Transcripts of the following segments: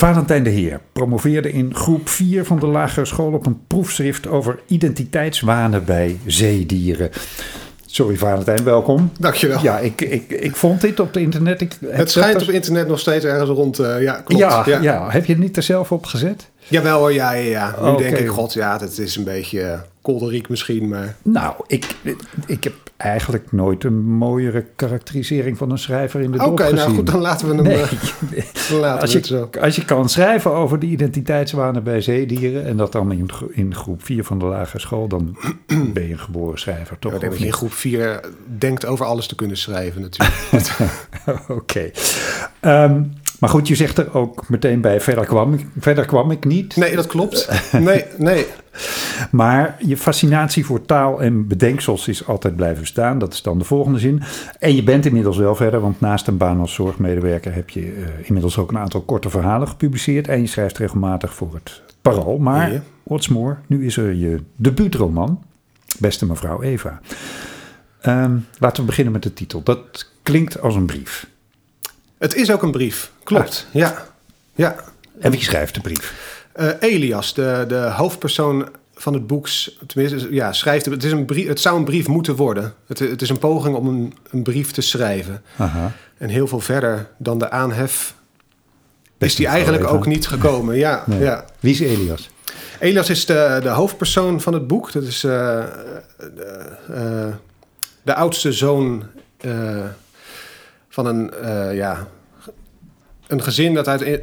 Valentijn de Heer promoveerde in groep 4 van de lagere school op een proefschrift over identiteitswanen bij zeedieren. Sorry Valentijn, welkom. Dankjewel. Ja, ik, ik, ik vond dit op het internet. Ik, het schijnt op internet nog steeds ergens rond. Uh, ja, klopt. Ja, ja. ja, heb je het niet er zelf op gezet? Jawel hoor, ja, ja, ja. Nu denk ik, god, ja, het is een beetje uh, kolderiek misschien, maar... Nou, ik, ik heb eigenlijk nooit een mooiere karakterisering van een schrijver in de Oké, okay, nou goed, dan laten we hem nee. uh, dan laten als, we je, zo. als je kan schrijven over de identiteitswanen bij zeedieren... en dat dan in, in groep 4 van de lagere school... dan ben je een geboren schrijver, toch? Ja, ik denk dat je in groep 4 denkt over alles te kunnen schrijven natuurlijk. Oké. Okay. Um, maar goed, je zegt er ook meteen bij, verder kwam, ik, verder kwam ik niet. Nee, dat klopt. Nee, nee. Maar je fascinatie voor taal en bedenksels is altijd blijven staan. Dat is dan de volgende zin. En je bent inmiddels wel verder, want naast een baan als zorgmedewerker heb je uh, inmiddels ook een aantal korte verhalen gepubliceerd. En je schrijft regelmatig voor het Parool. Maar, what's more, nu is er je debuutroman, Beste mevrouw Eva. Um, laten we beginnen met de titel. Dat klinkt als een brief. Het is ook een brief, klopt. Ah. Ja. ja. En wie schrijft de brief? Uh, Elias, de, de hoofdpersoon van het boek, tenminste, ja, schrijft het. Is een brief, het zou een brief moeten worden. Het, het is een poging om een, een brief te schrijven. Aha. En heel veel verder dan de aanhef is die eigenlijk ook niet gekomen. Ja, nee. ja. Wie is Elias? Elias is de, de hoofdpersoon van het boek. Dat is uh, de, uh, de oudste zoon van een, ja, een gezin dat uit in,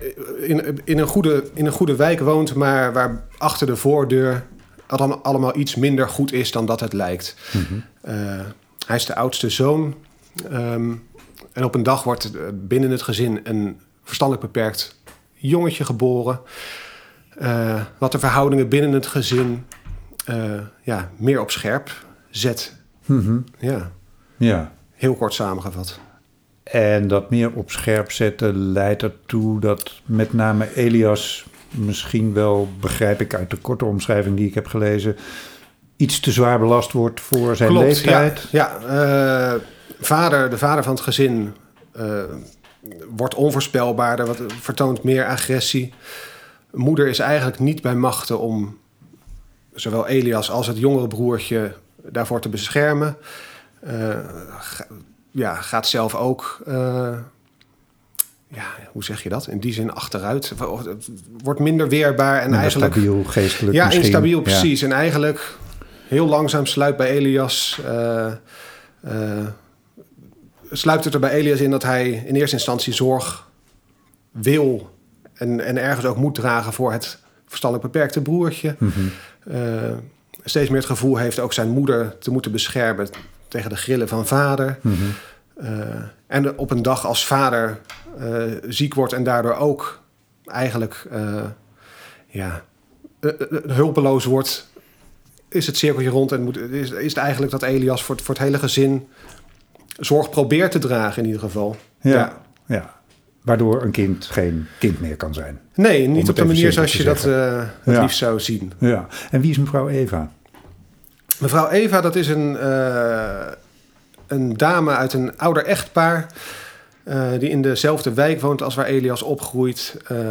in, in, een goede, in een goede wijk woont, maar waar achter de voordeur dan allemaal iets minder goed is dan dat het lijkt. Mm -hmm. uh, hij is de oudste zoon. Um, en op een dag wordt binnen het gezin een verstandelijk beperkt jongetje geboren. Uh, wat de verhoudingen binnen het gezin ja, meer op scherp zet. Mm -hmm. Ja. ja. Heel kort samengevat. En dat meer op scherp zetten leidt ertoe dat met name Elias misschien wel, begrijp ik uit de korte omschrijving die ik heb gelezen, iets te zwaar belast wordt voor zijn Klopt, leeftijd. Ja, ja uh, vader, de vader van het gezin uh, wordt onvoorspelbaarder, wat, vertoont meer agressie. Moeder is eigenlijk niet bij machten om zowel Elias als het jongere broertje daarvoor te beschermen. Uh, ja, gaat zelf ook, uh, ja, hoe zeg je dat? In die zin achteruit. Wordt minder weerbaar en minder eigenlijk... Instabiel, geestelijk Ja, misschien. instabiel, precies. Ja. En eigenlijk heel langzaam sluit bij Elias... Uh, uh, sluipt het er bij Elias in dat hij in eerste instantie zorg wil... en, en ergens ook moet dragen voor het verstandelijk beperkte broertje. Mm -hmm. steeds meer het gevoel heeft ook zijn moeder te moeten beschermen tegen de grillen van vader. Mm -hmm. uh, en op een dag als vader uh, ziek wordt en daardoor ook eigenlijk uh, ja, hulpeloos wordt, is het cirkeltje rond en moet, is, is het eigenlijk dat Elias voor het, voor het hele gezin zorg probeert te dragen in ieder geval. Ja, ja. ja. Waardoor een kind geen kind meer kan zijn. Nee, niet op de manier zoals je dat uh, het ja. liefst zou zien. Ja. En wie is mevrouw Eva? Mevrouw Eva, dat is een, uh, een dame uit een ouder echtpaar... Uh, die in dezelfde wijk woont als waar Elias opgroeit... Uh,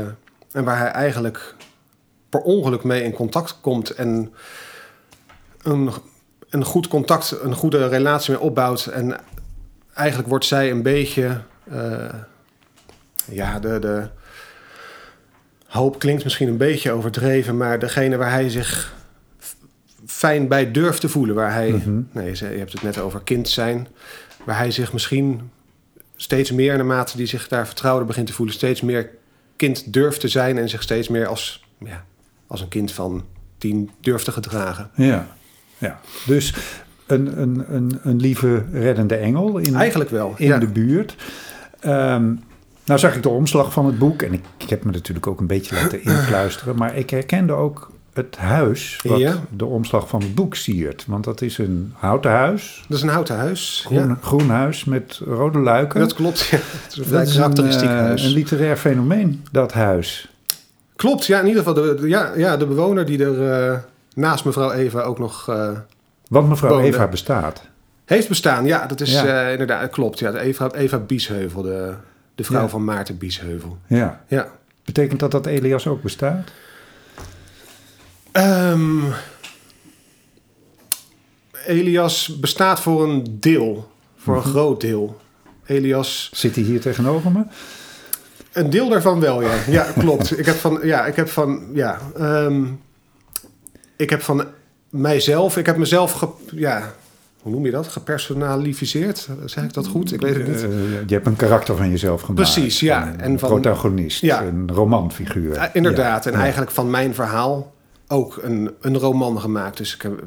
en waar hij eigenlijk per ongeluk mee in contact komt... en een, een goed contact, een goede relatie mee opbouwt... en eigenlijk wordt zij een beetje... ja, de, de hoop klinkt misschien een beetje overdreven... maar degene waar hij zich fijn bij durft te voelen. Waar hij, mm -hmm. nee, je hebt het net over kind zijn. Waar hij zich misschien steeds meer, naarmate die zich daar vertrouwder begint te voelen, steeds meer kind durft te zijn en zich steeds meer als, ja, als een kind van tien durft te gedragen. Ja, ja. dus een, een, een, een lieve reddende engel in, Eigenlijk wel, in ja. de buurt. Um, nou zag ik de omslag van het boek en ik, ik heb me natuurlijk ook een beetje laten inkluisteren, maar ik herkende ook het huis wat Ja. de omslag van het boek siert. Want dat is een houten huis, Dat is een houten huis. groen, ja. groen huis met rode luiken. Dat klopt. Ja. Het is Dat is karakteristiek een, eh, huis. een literair fenomeen, dat huis. Klopt, ja, in ieder geval de, de- ja, ja, de bewoner die er eh, naast mevrouw Eva ook nog... eh, Want mevrouw Woonde. Eva bestaat. Heeft bestaan, ja, dat is Ja. inderdaad, klopt. Ja, Eva, Eva Biesheuvel, de, de vrouw van Maarten Biesheuvel. Ja. Ja. Betekent dat dat Elias ook bestaat? Ehm, Elias bestaat voor een deel, voor een Mhm. groot deel. Elias, Zit hij hier tegenover me? een deel daarvan wel, ja. Ja, klopt. ik heb van, ja, ik heb van, ja, ehm, ik heb van mijzelf, ik heb mezelf, ge, ja, hoe noem je dat? Gepersonalificeerd? Zeg ik dat goed? Ik weet het niet. Eh, je hebt een karakter van jezelf gemaakt. Precies, ja. Een En van- protagonist, Ja. een romanfiguur. Ja, inderdaad. En eigenlijk van mijn verhaal ook een, een roman gemaakt. Dus ik heb,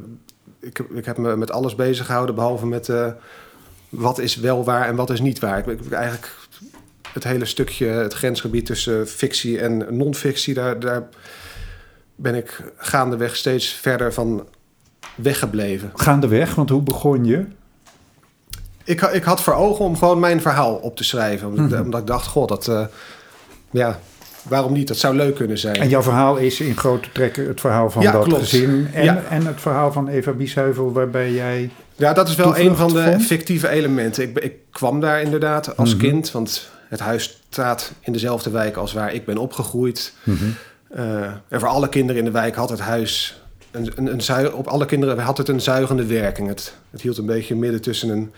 ik, heb, ik heb me met alles bezig gehouden, behalve met eh, wat is wel waar en wat is niet waar. Ik, ik, eigenlijk het hele stukje, het grensgebied tussen fictie en non-fictie, daar, daar ben ik gaandeweg steeds verder van weggebleven. Gaandeweg, want hoe begon je? Ik, ik had voor ogen om gewoon mijn verhaal op te schrijven. Omdat, Mhm. omdat ik dacht, god, dat, eh, ja, waarom niet? Dat zou leuk kunnen zijn. En jouw verhaal is in grote trekken het verhaal van Ja, dat klopt. gezin. En, Ja. en het verhaal van Eva Biesheuvel, waarbij jij... Ja, dat is wel een van de vond? fictieve elementen. Ik, ik kwam daar inderdaad als Mhm. kind, want het huis staat in dezelfde wijk als waar ik ben opgegroeid. Eh, en voor alle kinderen in de wijk had het huis een, een, een op alle kinderen had het een zuigende werking. Het, het hield een beetje midden tussen een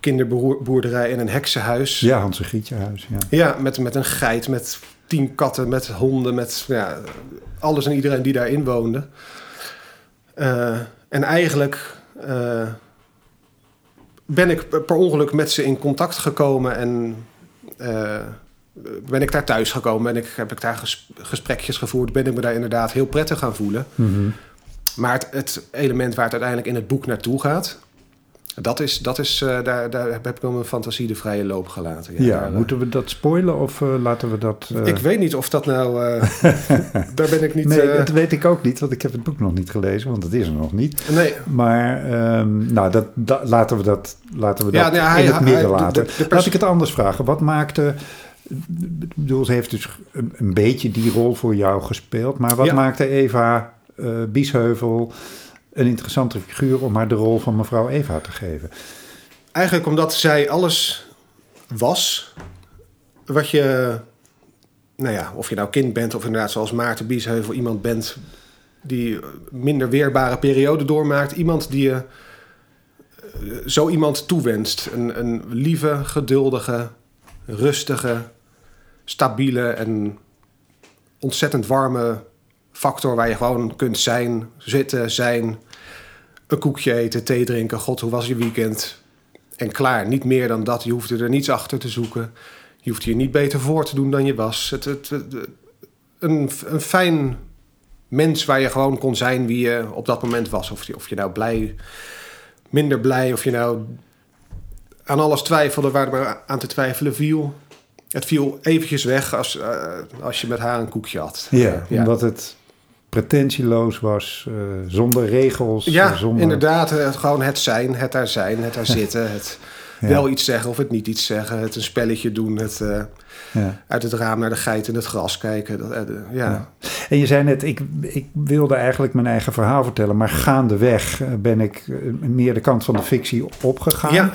kinderboerderij en een heksenhuis. Ja, Hans en Grietje huis, ja. Ja, met, met een geit, met tien katten, met honden, met ja, alles en iedereen die daarin woonde. Eh, en eigenlijk eh, ben ik per ongeluk met ze in contact gekomen en eh, ben ik daar thuis gekomen. En ik, heb ik daar ges- gesprekjes gevoerd, ben ik me daar inderdaad heel prettig gaan voelen. Mhm. Maar het, het element waar het uiteindelijk in het boek naartoe gaat, dat is, dat is eh, daar, daar heb ik mijn fantasie de vrije loop gelaten. Ja, daar, eh, moeten we dat spoilen of eh, laten we dat... Ik weet niet of dat nou. daar ben ik niet. nee, dat weet ik ook niet, want ik heb het boek nog niet gelezen, want dat is er nog niet. nee. Maar ehm, nou, dat, da- laten we dat, laten we Ja, dat nee, hij- in het midden hij- laten. de- de pers- Laat ik het anders vragen. Wat maakte... Ik bedoel, ze heeft dus een, een beetje die rol voor jou gespeeld. Maar wat Ja. maakte Eva Biesheuvel een interessante figuur... om haar de rol van mevrouw Eva te geven? Eigenlijk omdat zij alles was. Wat je. Nou ja, of je nou kind bent of inderdaad zoals Maarten Biesheuvel iemand bent. die minder weerbare periode doormaakt. Iemand die je. eh, zo iemand toewenst. Een, een lieve, geduldige, rustige, stabiele en ontzettend warme factor waar je gewoon kunt zijn, zitten, zijn, een koekje eten, thee drinken. God, hoe was je weekend? En klaar, niet meer dan dat. Je hoefde er niets achter te zoeken. Je hoeft je niet beter voor te doen dan je was. Het, het, het- een, een fijn mens waar je gewoon kon zijn wie je op dat moment was. Of je, of je nou blij, minder blij, of je nou aan alles twijfelde waar maar aan te twijfelen viel. Het viel eventjes weg als, eh, als je met haar een koekje had. Ja, Ja. omdat het pretentieloos was, eh, zonder regels. Ja, zonder, inderdaad. eh, gewoon het zijn, het daar zijn, het daar zitten. Het Ja. wel iets zeggen of het niet iets zeggen. Het een spelletje doen. Het eh, Ja. uit het raam naar de geit in het gras kijken. Dat, ja. Ja. En je zei net, ik, ik wilde eigenlijk mijn eigen verhaal vertellen, maar gaandeweg ben ik meer de kant van de fictie opgegaan. Ja.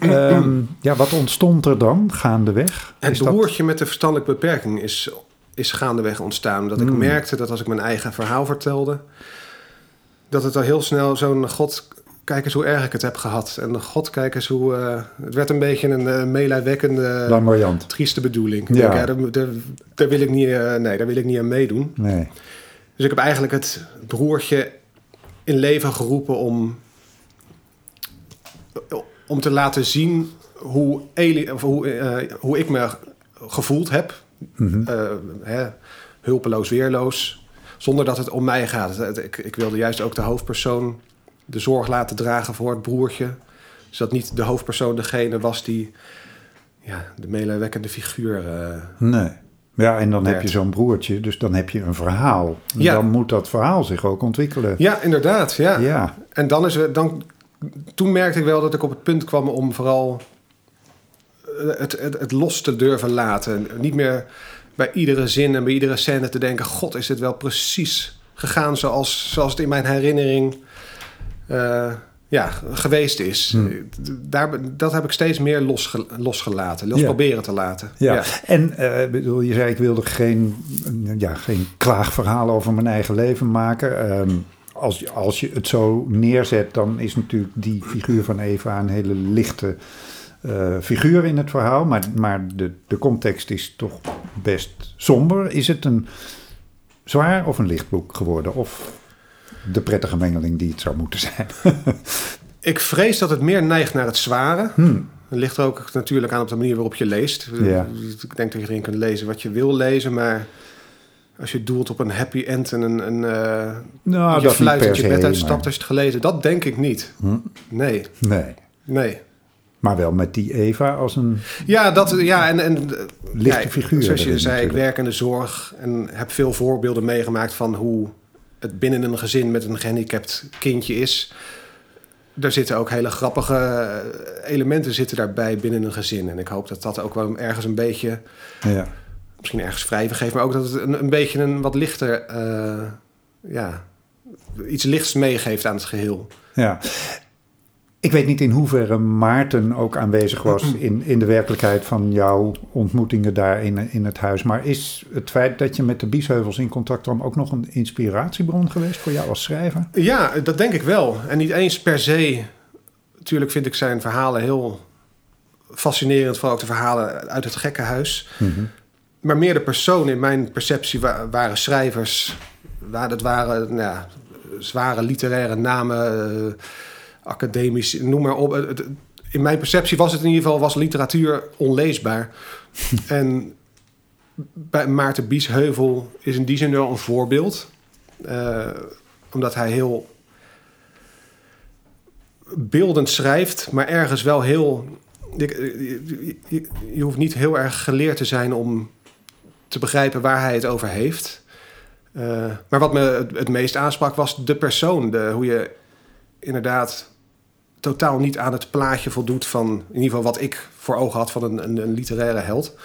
Ehm, ja, wat ontstond er dan gaandeweg? Het Is dat- met de verstandelijke beperking is, is gaandeweg ontstaan. Dat ik Hmm. merkte dat als ik mijn eigen verhaal vertelde... dat het al heel snel zo'n... God, kijk eens hoe erg ik het heb gehad. En God, kijk eens hoe... eh, het werd een beetje een uh, meelijwekkende, trieste bedoeling. Ja. denk, ja, daar, daar, daar wil ik niet, eh, nee, daar wil ik niet aan meedoen. Nee. Dus ik heb eigenlijk het broertje in leven geroepen om, om te laten zien hoe, Eli, of hoe, hoe ik me gevoeld heb. Mhm. Eh, hè, hulpeloos, weerloos. Zonder dat het om mij gaat. Ik, ik wilde juist ook de hoofdpersoon de zorg laten dragen voor het broertje. Zodat niet de hoofdpersoon degene was die ja, de meelijwekkende figuur... eh, Nee. Ja, en dan heb je zo'n broertje, dus dan heb je een verhaal. En Ja. Dan moet dat verhaal zich ook ontwikkelen. Ja, inderdaad. Ja. Ja. En dan is dan, toen merkte ik wel dat ik op het punt kwam om vooral het, het, het los te durven laten. Niet meer bij iedere zin en bij iedere scène te denken: God, is dit wel precies gegaan zoals, zoals het in mijn herinnering eh, ja, geweest is. Hmm. Daar, dat heb ik steeds meer losge, losgelaten. Los Ja. proberen te laten. Ja, en eh, bedoel, je zei ik wilde geen, ja, geen klaagverhalen over mijn eigen leven maken. Ehm, als, je- als je het zo neerzet, dan is natuurlijk die figuur van Eva een hele lichte eh, figuur in het verhaal. Maar, maar de, de context is toch best somber. Is het een zwaar of een licht boek geworden? Of de prettige mengeling die het zou moeten zijn? Ik vrees dat het meer neigt naar het zware. Hmm. Het ligt er ook natuurlijk aan op de manier waarop je leest. Ja. Ik denk dat je erin kunt lezen wat je wil lezen, maar als je doelt op een happy end en een, een uh, Nou, je fluitend je bed uitstapt maar- als je het gelezen, dat denk ik niet. Hm. Nee, Nee. nee. Maar wel met die Eva als een Ja, dat, ja en, en lichte ja, figuur. Zoals je erin zei, ik natuurlijk. werk in de zorg en heb veel voorbeelden meegemaakt van hoe het binnen een gezin met een gehandicapt kindje is. Er zitten ook hele grappige eh, elementen zitten daarbij binnen een gezin. En ik hoop dat dat ook wel ergens een beetje, Ja. misschien ergens wrijven geeft, maar ook dat het een, een beetje een wat lichter, eh, ja, iets lichts meegeeft aan het geheel. Ja. Ik weet niet in hoeverre Maarten ook aanwezig was in, in de werkelijkheid van jouw ontmoetingen daar in, in het huis. Maar is het feit dat je met de Biesheuvels in contact kwam ook nog een inspiratiebron geweest voor jou als schrijver? Ja, dat denk ik wel. En niet eens per se. Natuurlijk vind ik zijn verhalen heel fascinerend, vooral ook de verhalen uit het gekkenhuis. Maar meer de personen in mijn perceptie wa- waren schrijvers. Dat waren nou ja, zware literaire namen, eh, academisch, noem maar op. Het- In mijn perceptie was het in ieder geval was literatuur onleesbaar. en bij Maarten Biesheuvel is in die zin wel een voorbeeld. Eh, omdat hij heel beeldend schrijft, maar ergens wel heel. Je, je- je- je hoeft niet heel erg geleerd te zijn om te begrijpen waar hij het over heeft. Eh, maar wat me het, het meest aansprak was de persoon. De, hoe je inderdaad totaal niet aan het plaatje voldoet van, in ieder geval wat ik voor ogen had van een, een, een literaire held.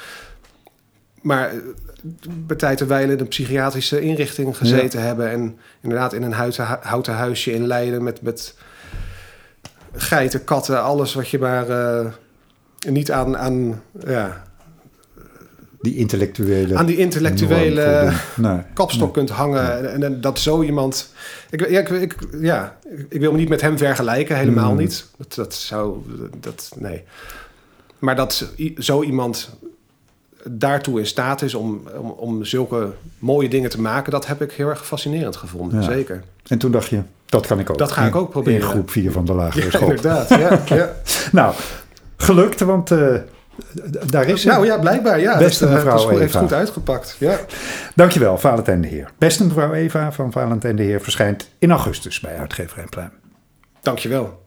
Maar eh, bij tijd en wijle in een psychiatrische inrichting gezeten hebben. En inderdaad in een houten, houten huisje in Leiden met, met geiten, katten, alles wat je maar eh, niet aan, aan, ja, Die intellectuele. aan die intellectuele. Nee. kapstok kunt hangen. En, en, en dat zo iemand. Ik, ja, ik, ik, ja, ik wil me niet met hem vergelijken, helemaal Mm. niet. Dat, dat zou. Dat, nee. Maar dat zo iemand daartoe in staat is om, om, om zulke mooie dingen te maken, dat heb ik heel erg fascinerend gevonden. Ja. Zeker. En toen dacht je, dat kan ik ook. Dat ga ik ook proberen. In groep 4 van de lagere Ja, school. inderdaad. Ja, ja. Nou, gelukt, want eh, daar is het. Nou ja, blijkbaar. Ja, Beste dat, eh, mevrouw dat is goed, heeft goed uitgepakt. Ja. Dankjewel, Valentijn de Heer. Beste mevrouw Eva van Valentijn de Heer verschijnt in augustus bij uitgeverij Pluim. Dankjewel.